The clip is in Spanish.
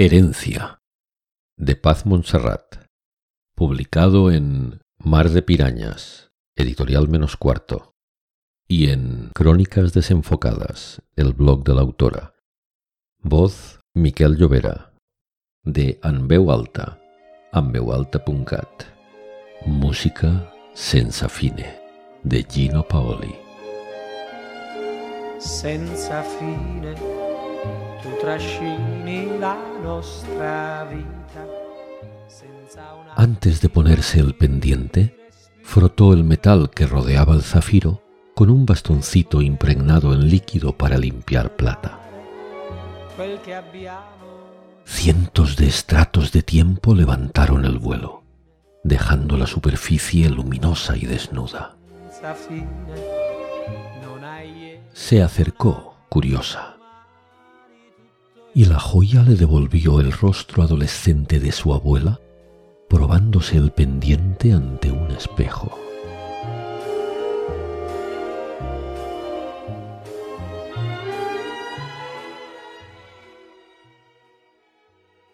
Herencia de Paz Montserrat, publicado en Mar de Pirañas, editorial menos cuarto, y en Crónicas desenfocadas, el blog de la autora. Voz Miquel Llovera, de Anveu Alta, anveualta.cat. Música Senza Fine, de Gino Paoli. senza fine tu trascini la nostra vita Antes de ponerse el pendiente, frotó el metal que rodeaba el zafiro con un bastoncito impregnado en líquido para limpiar plata. Cientos de estratos de tiempo levantaron el vuelo, dejando la superficie luminosa y desnuda. Se acercó, curiosa, y la joya le devolvió el rostro adolescente de su abuela, probándose el pendiente ante un espejo.